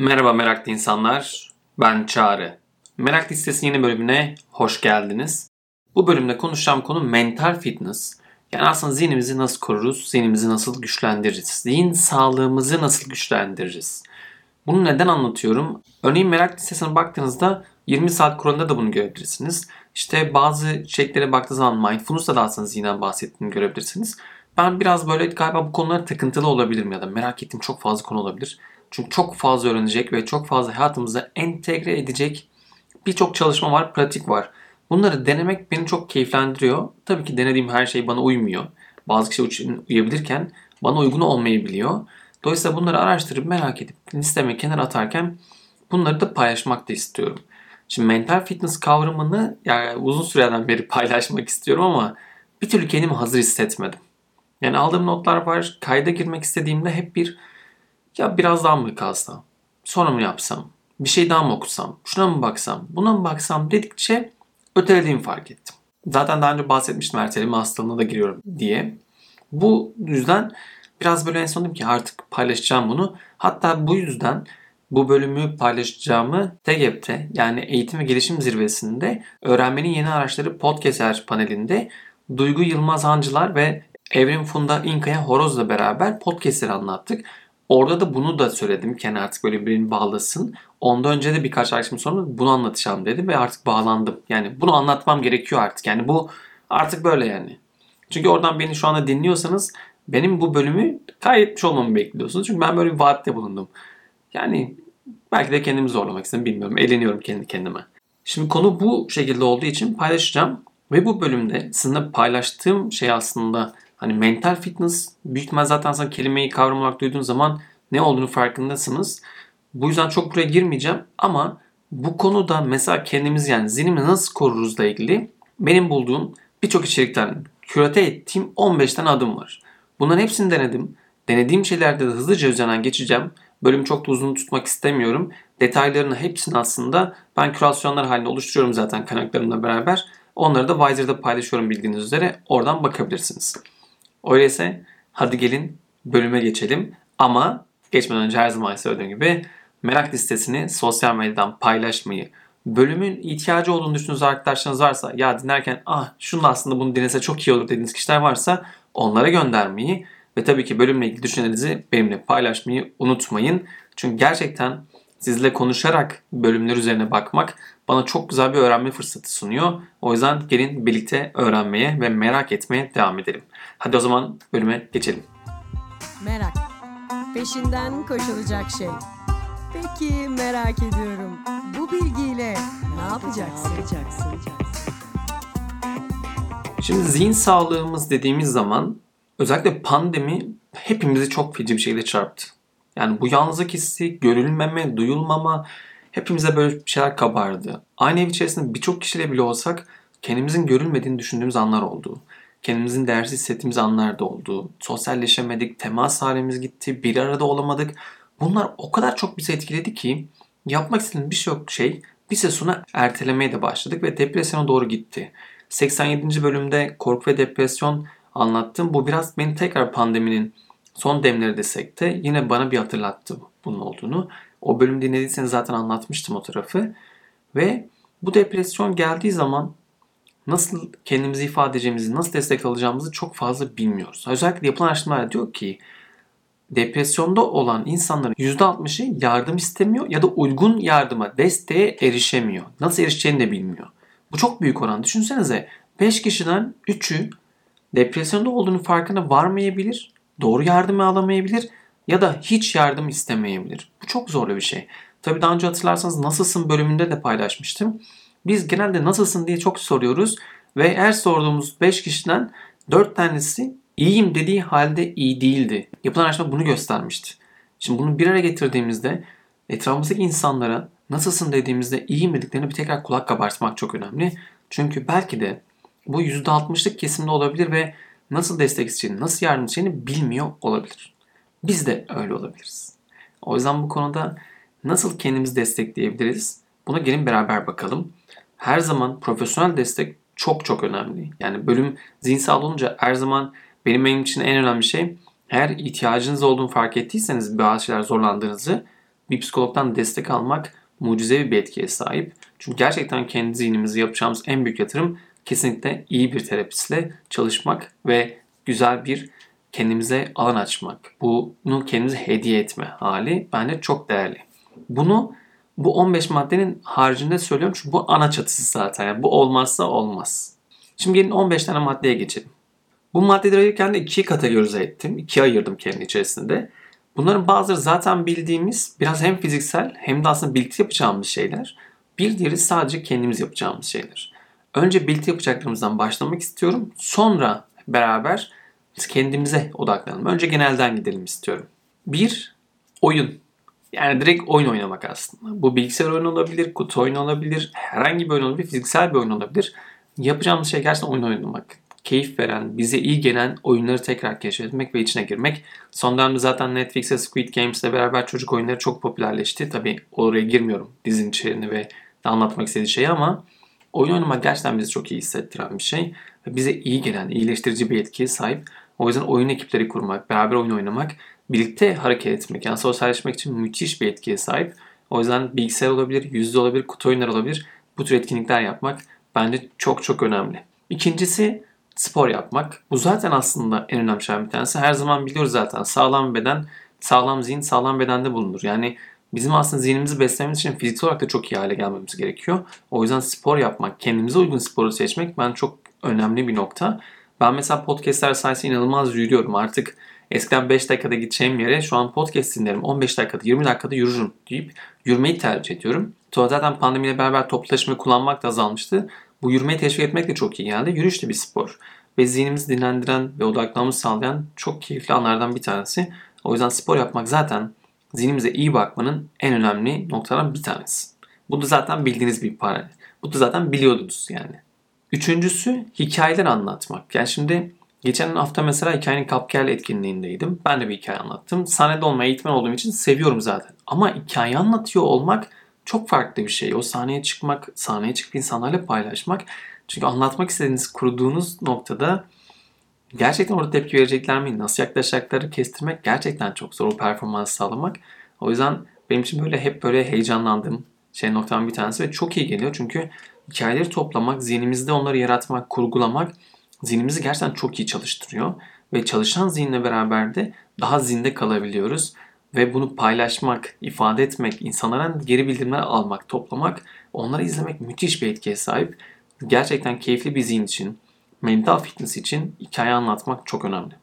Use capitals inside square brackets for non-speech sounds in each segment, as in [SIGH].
Merhaba meraklı insanlar, ben Çağrı. Merak listesinin yeni bölümüne hoş geldiniz. Bu bölümde konuşacağım konu mental fitness. Yani aslında zihnimizi nasıl koruruz, zihnimizi nasıl güçlendiririz, zihin sağlığımızı nasıl güçlendiririz. Bunu neden anlatıyorum? Örneğin merak listesine baktığınızda 20 saat kuralında da bunu görebilirsiniz. İşte bazı şeylere baktığınız zaman mindfulness'ta da aslında zihnen bahsettiğini görebilirsiniz. Ben biraz böyle galiba bu konulara takıntılı olabilirim ya da merak ettiğim çok fazla konu olabilir. Çünkü çok fazla öğrenecek ve çok fazla hayatımıza entegre edecek birçok çalışma var, pratik var. Bunları denemek beni çok keyiflendiriyor. Tabii ki denediğim her şey bana uymuyor. Bazı kişiler uyabilirken bana uygun olmayabiliyor. Dolayısıyla bunları araştırıp merak edip listeme kenara atarken bunları da paylaşmak da istiyorum. Şimdi mental fitness kavramını yani uzun süreden beri [LAUGHS] paylaşmak istiyorum ama bir türlü kendimi hazır hissetmedim. Yani aldığım notlar var. Kayda girmek istediğimde hep bir ya biraz daha mı kalsam? Sonra mı yapsam? Bir şey daha mı okusam? Şuna mı baksam? Buna mı baksam dedikçe ötelediğimi fark ettim. Zaten daha önce bahsetmiştim erteleme hastalığına da giriyorum diye. Bu yüzden biraz böyle en son ki artık paylaşacağım bunu. Hatta bu yüzden bu bölümü paylaşacağımı TEGEP'te yani Eğitim ve Gelişim Zirvesi'nde Öğrenmenin Yeni Araçları podcast panelinde Duygu Yılmaz Hancılar ve Evrim Funda İnkaya Horoz'la beraber podcastleri anlattık. Orada da bunu da söyledim. Kendi artık böyle birini bağlasın. Ondan önce de birkaç arkadaşım sonra bunu anlatacağım dedim ve artık bağlandım. Yani bunu anlatmam gerekiyor artık. Yani bu artık böyle yani. Çünkü oradan beni şu anda dinliyorsanız benim bu bölümü kaydetmiş olmamı bekliyorsunuz. Çünkü ben böyle bir vaatte bulundum. Yani belki de kendimi zorlamak istedim bilmiyorum. Eğleniyorum kendi kendime. Şimdi konu bu şekilde olduğu için paylaşacağım. Ve bu bölümde sizinle paylaştığım şey aslında Hani mental fitness büyük ihtimal zaten sen kelimeyi kavram olarak duyduğun zaman ne olduğunu farkındasınız. Bu yüzden çok buraya girmeyeceğim ama bu konuda mesela kendimiz yani zihnimizi nasıl koruruzla ilgili benim bulduğum birçok içerikten kürate ettiğim 15 tane adım var. Bunların hepsini denedim. Denediğim şeylerde de hızlıca üzerinden geçeceğim. Bölüm çok da uzun tutmak istemiyorum. Detaylarını hepsini aslında ben kürasyonlar halinde oluşturuyorum zaten kaynaklarımla beraber. Onları da Wiser'da paylaşıyorum bildiğiniz üzere. Oradan bakabilirsiniz. Öyleyse hadi gelin bölüme geçelim. Ama geçmeden önce her zaman söylediğim gibi merak listesini sosyal medyadan paylaşmayı, bölümün ihtiyacı olduğunu düşündüğünüz arkadaşlarınız varsa ya dinlerken ah şunu da aslında bunu dinlese çok iyi olur dediğiniz kişiler varsa onlara göndermeyi ve tabii ki bölümle ilgili düşüncelerinizi benimle paylaşmayı unutmayın. Çünkü gerçekten sizle konuşarak bölümler üzerine bakmak bana çok güzel bir öğrenme fırsatı sunuyor. O yüzden gelin birlikte öğrenmeye ve merak etmeye devam edelim. Hadi o zaman bölüme geçelim. Merak. Peşinden koşulacak şey. Peki merak ediyorum. Bu bilgiyle ne yapacaksın? Şimdi zihin sağlığımız dediğimiz zaman özellikle pandemi hepimizi çok feci bir şekilde çarptı. Yani bu yalnızlık hissi, görülmeme, duyulmama hepimize böyle şeyler kabardı. Aynı ev içerisinde birçok kişiyle bile olsak kendimizin görülmediğini düşündüğümüz anlar oldu. Kendimizin değersiz hissettiğimiz anlar da oldu. Sosyalleşemedik, temas halimiz gitti, bir arada olamadık. Bunlar o kadar çok bizi etkiledi ki yapmak istediğimiz birçok şey bir süre sonra ertelemeye de başladık ve depresyona doğru gitti. 87. bölümde korku ve depresyon anlattım. Bu biraz beni tekrar pandeminin son demleri desek de yine bana bir hatırlattı bunun olduğunu. O bölüm dinlediyseniz zaten anlatmıştım o tarafı. Ve bu depresyon geldiği zaman nasıl kendimizi ifade edeceğimizi, nasıl destek alacağımızı çok fazla bilmiyoruz. Özellikle yapılan araştırmalar diyor ki depresyonda olan insanların %60'ı yardım istemiyor ya da uygun yardıma, desteğe erişemiyor. Nasıl erişeceğini de bilmiyor. Bu çok büyük oran. Düşünsenize 5 kişiden 3'ü depresyonda olduğunu farkına varmayabilir, doğru yardımı alamayabilir ya da hiç yardım istemeyebilir. Çok zorlu bir şey. Tabii daha önce hatırlarsanız nasılsın bölümünde de paylaşmıştım. Biz genelde nasılsın diye çok soruyoruz ve her sorduğumuz 5 kişiden 4 tanesi iyiyim dediği halde iyi değildi. Yapılan araştırma bunu göstermişti. Şimdi bunu bir araya getirdiğimizde etrafımızdaki insanlara nasılsın dediğimizde iyi dediklerini bir tekrar kulak kabartmak çok önemli. Çünkü belki de bu %60'lık kesimde olabilir ve nasıl destek isteyeceğini, nasıl yardım edeceğini bilmiyor olabilir. Biz de öyle olabiliriz. O yüzden bu konuda nasıl kendimizi destekleyebiliriz? Buna gelin beraber bakalım. Her zaman profesyonel destek çok çok önemli. Yani bölüm zihinsel olunca her zaman benim benim için en önemli şey eğer ihtiyacınız olduğunu fark ettiyseniz bazı şeyler zorlandığınızı bir psikologdan destek almak mucizevi bir etkiye sahip. Çünkü gerçekten kendi zihnimizi yapacağımız en büyük yatırım kesinlikle iyi bir terapistle çalışmak ve güzel bir kendimize alan açmak. Bunu kendimize hediye etme hali bence çok değerli. Bunu bu 15 maddenin haricinde söylüyorum çünkü bu ana çatısı zaten. Yani bu olmazsa olmaz. Şimdi gelin 15 tane maddeye geçelim. Bu maddeleri ayırırken de ikiye kategorize ettim. İkiye ayırdım kendi içerisinde. Bunların bazıları zaten bildiğimiz biraz hem fiziksel hem de aslında birlikte yapacağımız şeyler. Bir diğeri sadece kendimiz yapacağımız şeyler. Önce birlikte yapacaklarımızdan başlamak istiyorum. Sonra beraber kendimize odaklanalım. Önce genelden gidelim istiyorum. Bir, oyun. Yani direkt oyun oynamak aslında. Bu bilgisayar oyunu olabilir, kutu oyunu olabilir, herhangi bir oyun olabilir, fiziksel bir oyun olabilir. Yapacağımız şey gerçekten oyun oynamak. Keyif veren, bize iyi gelen oyunları tekrar keşfetmek ve içine girmek. Son dönemde zaten Netflix'e Squid Games ile beraber çocuk oyunları çok popülerleşti. Tabii oraya girmiyorum dizinin içeriğini ve anlatmak istediği şeyi ama oyun oynamak gerçekten bizi çok iyi hissettiren bir şey. Bize iyi gelen, iyileştirici bir etkiye sahip. O yüzden oyun ekipleri kurmak, beraber oyun oynamak, birlikte hareket etmek, yani sosyalleşmek için müthiş bir etkiye sahip. O yüzden bilgisayar olabilir, yüzde olabilir, kutu oyunları olabilir. Bu tür etkinlikler yapmak bence çok çok önemli. İkincisi spor yapmak. Bu zaten aslında en önemli şeylerden bir tanesi. Her zaman biliyoruz zaten sağlam beden, sağlam zihin sağlam bedende bulunur. Yani bizim aslında zihnimizi beslememiz için fiziksel olarak da çok iyi hale gelmemiz gerekiyor. O yüzden spor yapmak, kendimize uygun sporu seçmek ben çok önemli bir nokta. Ben mesela podcastler sayesinde inanılmaz yürüyorum. Artık eskiden 5 dakikada gideceğim yere şu an podcast dinlerim. 15 dakikada 20 dakikada yürürüm deyip yürümeyi tercih ediyorum. Sonra zaten pandemiyle beraber toplu taşımayı kullanmak da azalmıştı. Bu yürümeyi teşvik etmek de çok iyi geldi. Yürüyüş de bir spor. Ve zihnimizi dinlendiren ve odaklanmamızı sağlayan çok keyifli anlardan bir tanesi. O yüzden spor yapmak zaten zihnimize iyi bakmanın en önemli noktalardan bir tanesi. Bu da zaten bildiğiniz bir para. Bu da zaten biliyordunuz yani. Üçüncüsü hikayeler anlatmak. Yani şimdi geçen hafta mesela hikayenin Kapkel etkinliğindeydim. Ben de bir hikaye anlattım. Sahnede olmayı eğitmen olduğum için seviyorum zaten. Ama hikaye anlatıyor olmak çok farklı bir şey. O sahneye çıkmak, sahneye çıkıp insanlarla paylaşmak. Çünkü anlatmak istediğiniz, kurduğunuz noktada gerçekten orada tepki verecekler mi, nasıl yaklaşacakları kestirmek gerçekten çok zor o performans sağlamak. O yüzden benim için böyle hep böyle heyecanlandığım şey noktam bir tanesi ve çok iyi geliyor. Çünkü hikayeleri toplamak, zihnimizde onları yaratmak, kurgulamak zihnimizi gerçekten çok iyi çalıştırıyor. Ve çalışan zihinle beraber de daha zinde kalabiliyoruz. Ve bunu paylaşmak, ifade etmek, insanlardan geri bildirimler almak, toplamak, onları izlemek müthiş bir etkiye sahip. Gerçekten keyifli bir zihin için, mental fitness için hikaye anlatmak çok önemli.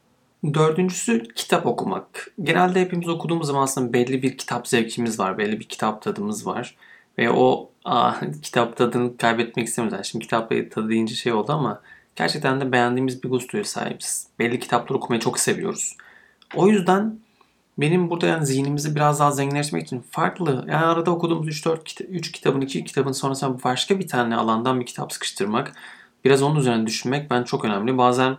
Dördüncüsü kitap okumak. Genelde hepimiz okuduğumuz zaman aslında belli bir kitap zevkimiz var, belli bir kitap tadımız var. Ve o aa, kitap tadını kaybetmek istemiyoruz. Şimdi kitap tadı deyince şey oldu ama gerçekten de beğendiğimiz bir gustoya sahibiz. Belli kitapları okumayı çok seviyoruz. O yüzden benim burada yani zihnimizi biraz daha zenginleştirmek için farklı yani arada okuduğumuz 3-4 kita- 3 kitabın 2 kitabın sonrasında başka bir tane alandan bir kitap sıkıştırmak biraz onun üzerine düşünmek ben çok önemli. Bazen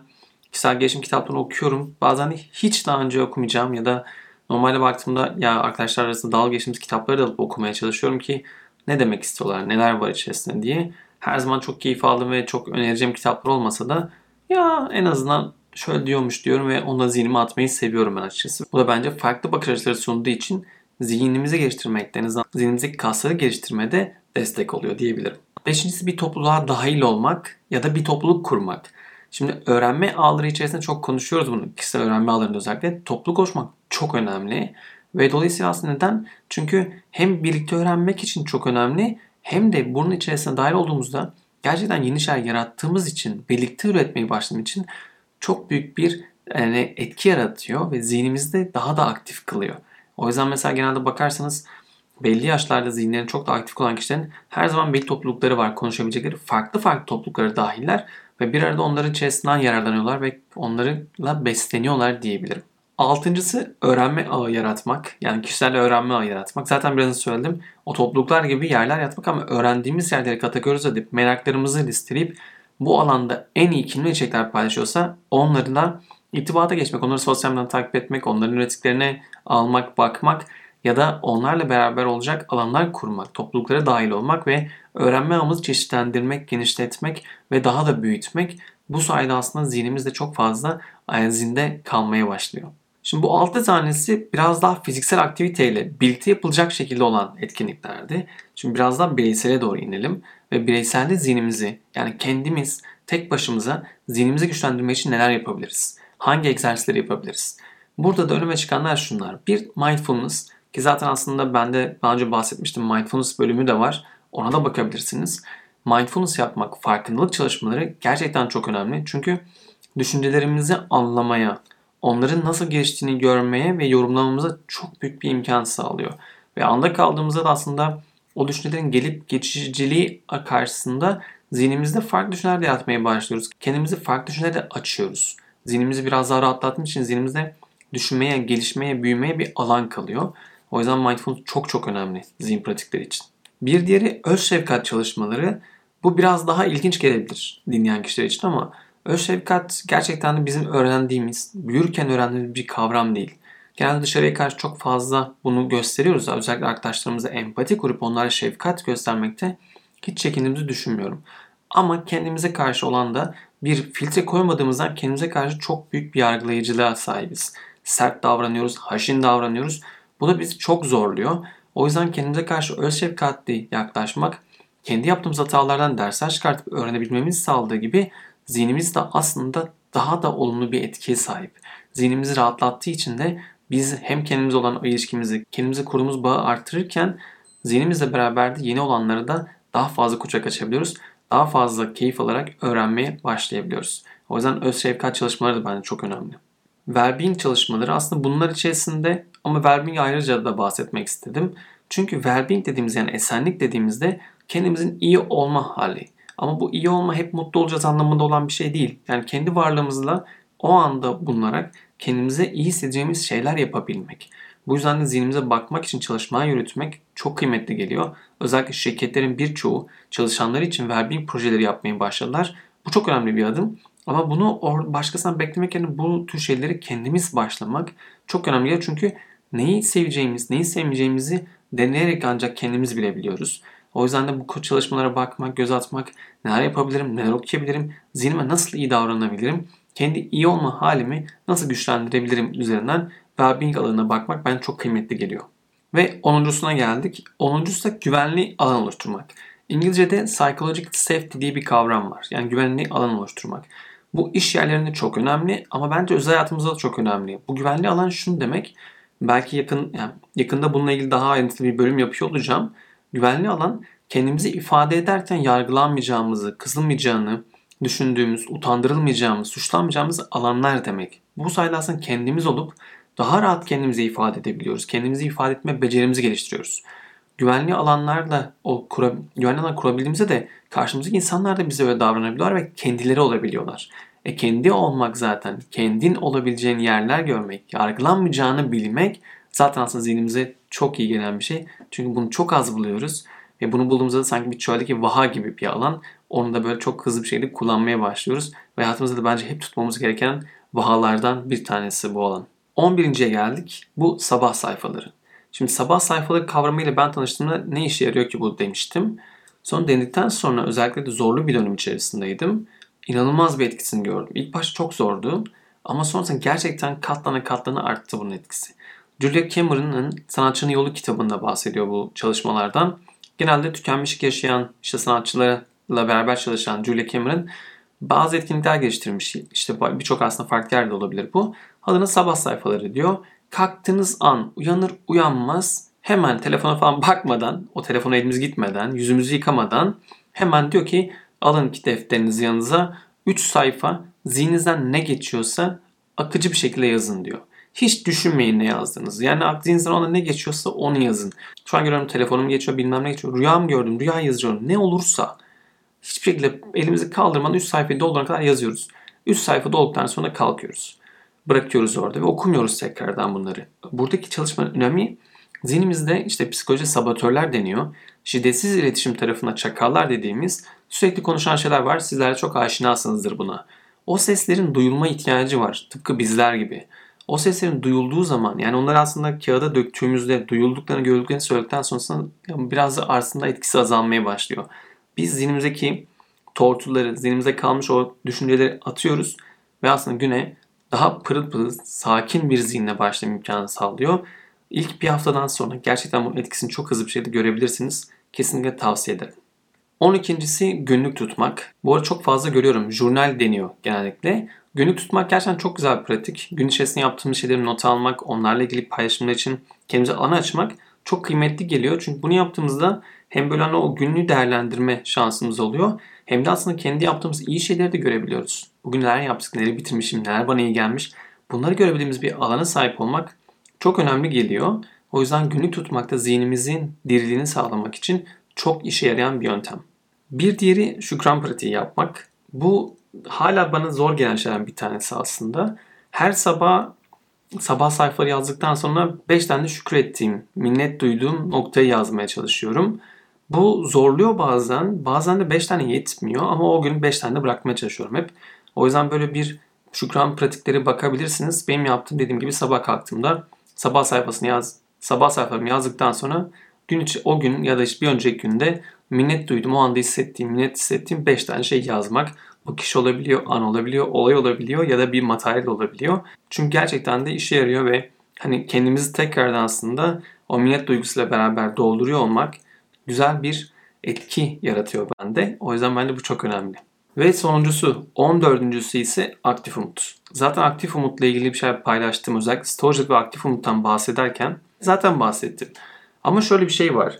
kişisel gelişim kitaplarını okuyorum. Bazen hiç daha önce okumayacağım ya da normalde baktığımda ya arkadaşlar arasında dalga geçtiğimiz kitapları da alıp okumaya çalışıyorum ki ne demek istiyorlar, neler var içerisinde diye. Her zaman çok keyif aldım ve çok önereceğim kitaplar olmasa da ya en azından şöyle diyormuş diyorum ve ona zihnime atmayı seviyorum ben açıkçası. Bu da bence farklı bakış açıları sunduğu için zihnimizi geliştirmekte, en azından zihnimizdeki kasları geliştirmede destek oluyor diyebilirim. Beşincisi bir topluluğa dahil olmak ya da bir topluluk kurmak. Şimdi öğrenme ağları içerisinde çok konuşuyoruz bunu. Kişisel öğrenme ağlarında özellikle. Topluluk oluşmak çok önemli. Ve dolayısıyla aslında neden? Çünkü hem birlikte öğrenmek için çok önemli hem de bunun içerisine dahil olduğumuzda gerçekten yeni şeyler yarattığımız için, birlikte üretmeyi başladığımız için çok büyük bir yani etki yaratıyor ve zihnimizi de daha da aktif kılıyor. O yüzden mesela genelde bakarsanız belli yaşlarda zihinlerin çok da aktif olan kişilerin her zaman belli toplulukları var. Konuşabilecekleri farklı farklı toplulukları dahiller ve bir arada onların içerisinden yararlanıyorlar ve onlarla besleniyorlar diyebilirim. Altıncısı öğrenme ağı yaratmak. Yani kişilerle öğrenme ağı yaratmak. Zaten biraz söyledim. O topluluklar gibi yerler yaratmak ama öğrendiğimiz yerleri kategorize edip meraklarımızı listeleyip bu alanda en iyi kim içerikler paylaşıyorsa onlarla irtibata geçmek, onları sosyal medyadan takip etmek, onların ürettiklerine almak, bakmak ya da onlarla beraber olacak alanlar kurmak, topluluklara dahil olmak ve öğrenme ağımızı çeşitlendirmek, genişletmek ve daha da büyütmek bu sayede aslında zihnimiz de çok fazla zinde kalmaya başlıyor. Şimdi bu 6 tanesi biraz daha fiziksel aktiviteyle birlikte yapılacak şekilde olan etkinliklerdi. Şimdi biraz daha bireysele doğru inelim ve bireyselde zihnimizi yani kendimiz tek başımıza zihnimizi güçlendirmek için neler yapabiliriz? Hangi egzersizleri yapabiliriz? Burada da önüme çıkanlar şunlar. Bir mindfulness ki zaten aslında ben de daha önce bahsetmiştim mindfulness bölümü de var. Ona da bakabilirsiniz. Mindfulness yapmak, farkındalık çalışmaları gerçekten çok önemli. Çünkü düşüncelerimizi anlamaya, onların nasıl geçtiğini görmeye ve yorumlamamıza çok büyük bir imkan sağlıyor. Ve anda kaldığımızda da aslında o düşüncelerin gelip geçiciliği karşısında zihnimizde farklı düşünceler de yaratmaya başlıyoruz. Kendimizi farklı düşüncelere açıyoruz. Zihnimizi biraz daha rahatlatmak için zihnimizde düşünmeye, gelişmeye, büyümeye bir alan kalıyor. O yüzden mindfulness çok çok önemli zihin pratikleri için. Bir diğeri öz şefkat çalışmaları. Bu biraz daha ilginç gelebilir dinleyen kişiler için ama öz şefkat gerçekten de bizim öğrendiğimiz, büyürken öğrendiğimiz bir kavram değil. Genelde dışarıya karşı çok fazla bunu gösteriyoruz. Özellikle arkadaşlarımıza empati kurup onlara şefkat göstermekte hiç çekindiğimizi düşünmüyorum. Ama kendimize karşı olan da bir filtre koymadığımızdan kendimize karşı çok büyük bir yargılayıcılığa sahibiz. Sert davranıyoruz, haşin davranıyoruz. Bu da bizi çok zorluyor. O yüzden kendimize karşı öz şefkatli yaklaşmak, kendi yaptığımız hatalardan dersler çıkartıp öğrenebilmemizi sağladığı gibi zihnimiz de aslında daha da olumlu bir etkiye sahip. Zihnimizi rahatlattığı için de biz hem kendimiz olan ilişkimizi, kendimize kurduğumuz bağı arttırırken zihnimizle beraber de yeni olanları da daha fazla kucak açabiliyoruz. Daha fazla keyif alarak öğrenmeye başlayabiliyoruz. O yüzden öz şefkat çalışmaları da bence çok önemli. Wellbeing çalışmaları aslında bunlar içerisinde ama wellbeing ayrıca da bahsetmek istedim. Çünkü wellbeing dediğimiz yani esenlik dediğimizde kendimizin iyi olma hali. Ama bu iyi olma hep mutlu olacağız anlamında olan bir şey değil. Yani kendi varlığımızla o anda bulunarak kendimize iyi hissedeceğimiz şeyler yapabilmek. Bu yüzden de zihnimize bakmak için çalışmayı yürütmek çok kıymetli geliyor. Özellikle şirketlerin birçoğu çalışanları için wellbeing projeleri yapmaya başladılar. Bu çok önemli bir adım. Ama bunu başkasından beklemek yerine bu tür şeyleri kendimiz başlamak çok önemli. Çünkü neyi seveceğimiz, neyi sevmeyeceğimizi deneyerek ancak kendimiz bilebiliyoruz. O yüzden de bu çalışmalara bakmak, göz atmak, neler yapabilirim, neler okuyabilirim, zihnime nasıl iyi davranabilirim, kendi iyi olma halimi nasıl güçlendirebilirim üzerinden well-being alanına bakmak bence çok kıymetli geliyor. Ve onuncusuna geldik. Onuncusu da güvenli alan oluşturmak. İngilizce'de psychological safety diye bir kavram var. Yani güvenli alan oluşturmak. Bu iş yerlerinde çok önemli ama bence özel hayatımızda da çok önemli. Bu güvenli alan şunu demek. Belki yakın yani yakında bununla ilgili daha ayrıntılı bir bölüm yapıyor olacağım. Güvenli alan kendimizi ifade ederken yargılanmayacağımızı, kızılmayacağını düşündüğümüz, utandırılmayacağımız, suçlanmayacağımız alanlar demek. Bu sayede aslında kendimiz olup daha rahat kendimizi ifade edebiliyoruz. Kendimizi ifade etme becerimizi geliştiriyoruz. Güvenli alanlarla o kura, güvenli alan kurabildiğimizde de karşımızdaki insanlar da bize öyle davranabiliyorlar ve kendileri olabiliyorlar. E kendi olmak zaten, kendin olabileceğin yerler görmek, yargılanmayacağını bilmek zaten aslında zihnimize çok iyi gelen bir şey. Çünkü bunu çok az buluyoruz. Ve bunu bulduğumuzda da sanki bir çöldeki vaha gibi bir alan. Onu da böyle çok hızlı bir şekilde kullanmaya başlıyoruz. Ve hayatımızda da bence hep tutmamız gereken vahalardan bir tanesi bu alan. 11.ye geldik. Bu sabah sayfaları. Şimdi sabah sayfaları kavramıyla ben tanıştığımda ne işe yarıyor ki bu demiştim. Sonra denedikten sonra özellikle de zorlu bir dönem içerisindeydim. İnanılmaz bir etkisini gördüm. İlk başta çok zordu ama sonrasında gerçekten katlana katlana arttı bunun etkisi. Julia Cameron'ın Sanatçının Yolu kitabında bahsediyor bu çalışmalardan. Genelde tükenmişlik yaşayan işte sanatçılarla beraber çalışan Julia Cameron bazı etkinlikler geliştirmiş. İşte birçok aslında farklı yerde olabilir bu. Adına sabah sayfaları diyor. Kalktığınız an uyanır uyanmaz hemen telefona falan [LAUGHS] bakmadan, o telefona elimiz gitmeden, yüzümüzü yıkamadan hemen diyor ki alın ki defterinizi yanınıza 3 sayfa zihninizden ne geçiyorsa akıcı bir şekilde yazın diyor. Hiç düşünmeyin ne yazdığınızı. Yani aklınızdan ona ne geçiyorsa onu yazın. Şu an görüyorum telefonum geçiyor bilmem ne geçiyor. Rüyam gördüm rüya yazıyorum. Ne olursa hiçbir şekilde elimizi kaldırmadan 3 sayfayı doldurana kadar yazıyoruz. 3 sayfa dolduktan sonra kalkıyoruz. Bırakıyoruz orada ve okumuyoruz tekrardan bunları. Buradaki çalışmanın önemi zihnimizde işte psikoloji sabatörler deniyor. Şiddetsiz iletişim tarafına çakallar dediğimiz sürekli konuşan şeyler var. Sizler çok aşinasınızdır buna. O seslerin duyulma ihtiyacı var. Tıpkı bizler gibi. O seslerin duyulduğu zaman yani onları aslında kağıda döktüğümüzde duyulduklarını gördüklerini söyledikten sonra biraz da aslında etkisi azalmaya başlıyor. Biz zihnimizdeki tortuları, zihnimize kalmış o düşünceleri atıyoruz ve aslında güne daha pırıl pırıl, sakin bir zihinle başlama imkanı sağlıyor. İlk bir haftadan sonra gerçekten bunun etkisini çok hızlı bir şekilde görebilirsiniz. Kesinlikle tavsiye ederim. 12.si günlük tutmak. Bu arada çok fazla görüyorum. Jurnal deniyor genellikle. Günlük tutmak gerçekten çok güzel bir pratik. Gün içerisinde yaptığımız şeyleri not almak, onlarla ilgili paylaşımlar için kendimize alan açmak çok kıymetli geliyor. Çünkü bunu yaptığımızda hem böyle hani o günlüğü değerlendirme şansımız oluyor. Hem de aslında kendi yaptığımız iyi şeyleri de görebiliyoruz. Bugün neler yaptık, neleri bitirmişim, neler bana iyi gelmiş. Bunları görebildiğimiz bir alana sahip olmak çok önemli geliyor. O yüzden günlük tutmakta zihnimizin diriliğini sağlamak için çok işe yarayan bir yöntem. Bir diğeri şükran pratiği yapmak. Bu hala bana zor gelen şeylerden bir tanesi aslında. Her sabah sabah sayfaları yazdıktan sonra 5 tane şükrettiğim, minnet duyduğum noktayı yazmaya çalışıyorum. Bu zorluyor bazen. Bazen de 5 tane yetmiyor ama o gün 5 tane bırakmaya çalışıyorum hep. O yüzden böyle bir şükran pratikleri bakabilirsiniz. Benim yaptığım dediğim gibi sabah kalktığımda sabah sayfasını yaz, sabah sayfalarımı yazdıktan sonra gün içi o gün ya da işte bir önceki günde minnet duydum, o anda hissettiğim, minnet hissettiğim 5 tane şey yazmak. Bu kişi olabiliyor, an olabiliyor, olay olabiliyor ya da bir materyal olabiliyor. Çünkü gerçekten de işe yarıyor ve hani kendimizi tekrardan aslında o minnet duygusuyla beraber dolduruyor olmak güzel bir etki yaratıyor bende. O yüzden bence bu çok önemli. Ve sonuncusu, 14. ise aktif umut. Zaten aktif umutla ilgili bir şey paylaştım. Özellikle Stoic ve aktif umuttan bahsederken zaten bahsettim. Ama şöyle bir şey var.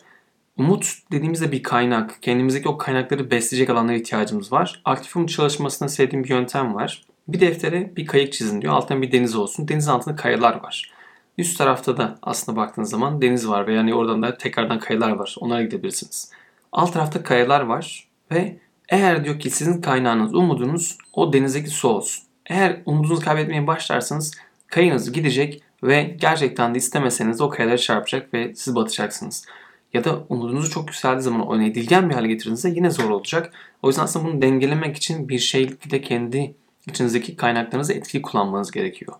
Umut dediğimizde bir kaynak. Kendimizdeki o kaynakları besleyecek alanlara ihtiyacımız var. Aktif umut çalışmasında sevdiğim bir yöntem var. Bir deftere bir kayık çizin diyor. Altında bir deniz olsun. Denizin altında kayalar var. Üst tarafta da aslında baktığınız zaman deniz var ve yani oradan da tekrardan kayalar var. Onlara gidebilirsiniz. Alt tarafta kayalar var ve eğer diyor ki sizin kaynağınız, umudunuz o denizdeki su olsun. Eğer umudunuzu kaybetmeye başlarsanız kayınız gidecek ve gerçekten de istemeseniz o kayalara çarpacak ve siz batacaksınız. Ya da umudunuzu çok yükseldiği zaman onu edilgen bir hale getirdiğinizde yine zor olacak. O yüzden aslında bunu dengelemek için bir şeyde kendi içinizdeki kaynaklarınızı etkili kullanmanız gerekiyor.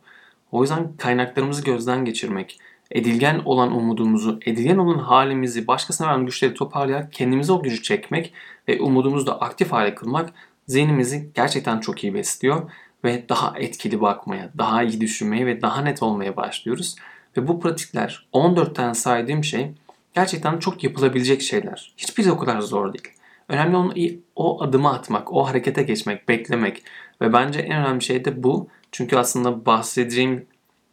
O yüzden kaynaklarımızı gözden geçirmek, edilgen olan umudumuzu, edilgen olan halimizi başkasına veren güçleri toparlayarak kendimize o gücü çekmek ve umudumuzu da aktif hale kılmak zihnimizi gerçekten çok iyi besliyor ve daha etkili bakmaya, daha iyi düşünmeye ve daha net olmaya başlıyoruz. Ve bu pratikler 14 tane saydığım şey gerçekten çok yapılabilecek şeyler. Hiçbiri o kadar zor değil. Önemli olan o adımı atmak, o harekete geçmek, beklemek ve bence en önemli şey de bu. Çünkü aslında bahsedeceğim,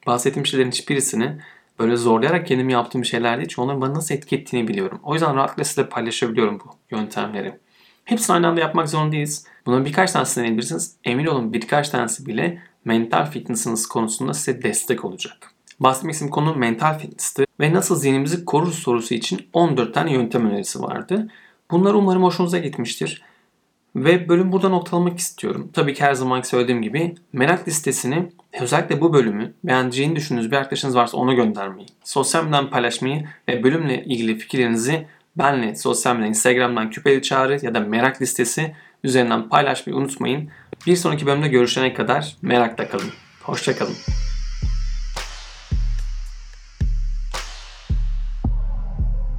bahsettiğim şeylerin hiçbirisini böyle zorlayarak kendim yaptığım şeyler değil. Çünkü onların bana nasıl etki ettiğini biliyorum. O yüzden rahatlıkla size paylaşabiliyorum bu yöntemleri. Hepsini aynı anda yapmak zorundayız. Buna birkaç tanesi deneyebilirsiniz. Emin olun birkaç tanesi bile mental fitness'ınız konusunda size destek olacak. Bahsetmek istediğim konu mental fitness'tı ve nasıl zihnimizi korur sorusu için 14 tane yöntem önerisi vardı. Bunlar umarım hoşunuza gitmiştir. Ve bölüm burada noktalamak istiyorum. Tabii ki her zamanki söylediğim gibi merak listesini özellikle bu bölümü beğeneceğini düşündüğünüz bir arkadaşınız varsa ona göndermeyi, sosyal medyadan paylaşmayı ve bölümle ilgili fikirlerinizi benle sosyal medyadan Instagram'dan küpeli çağrı ya da merak listesi üzerinden paylaşmayı unutmayın. Bir sonraki bölümde görüşene kadar merakla kalın. Hoşçakalın.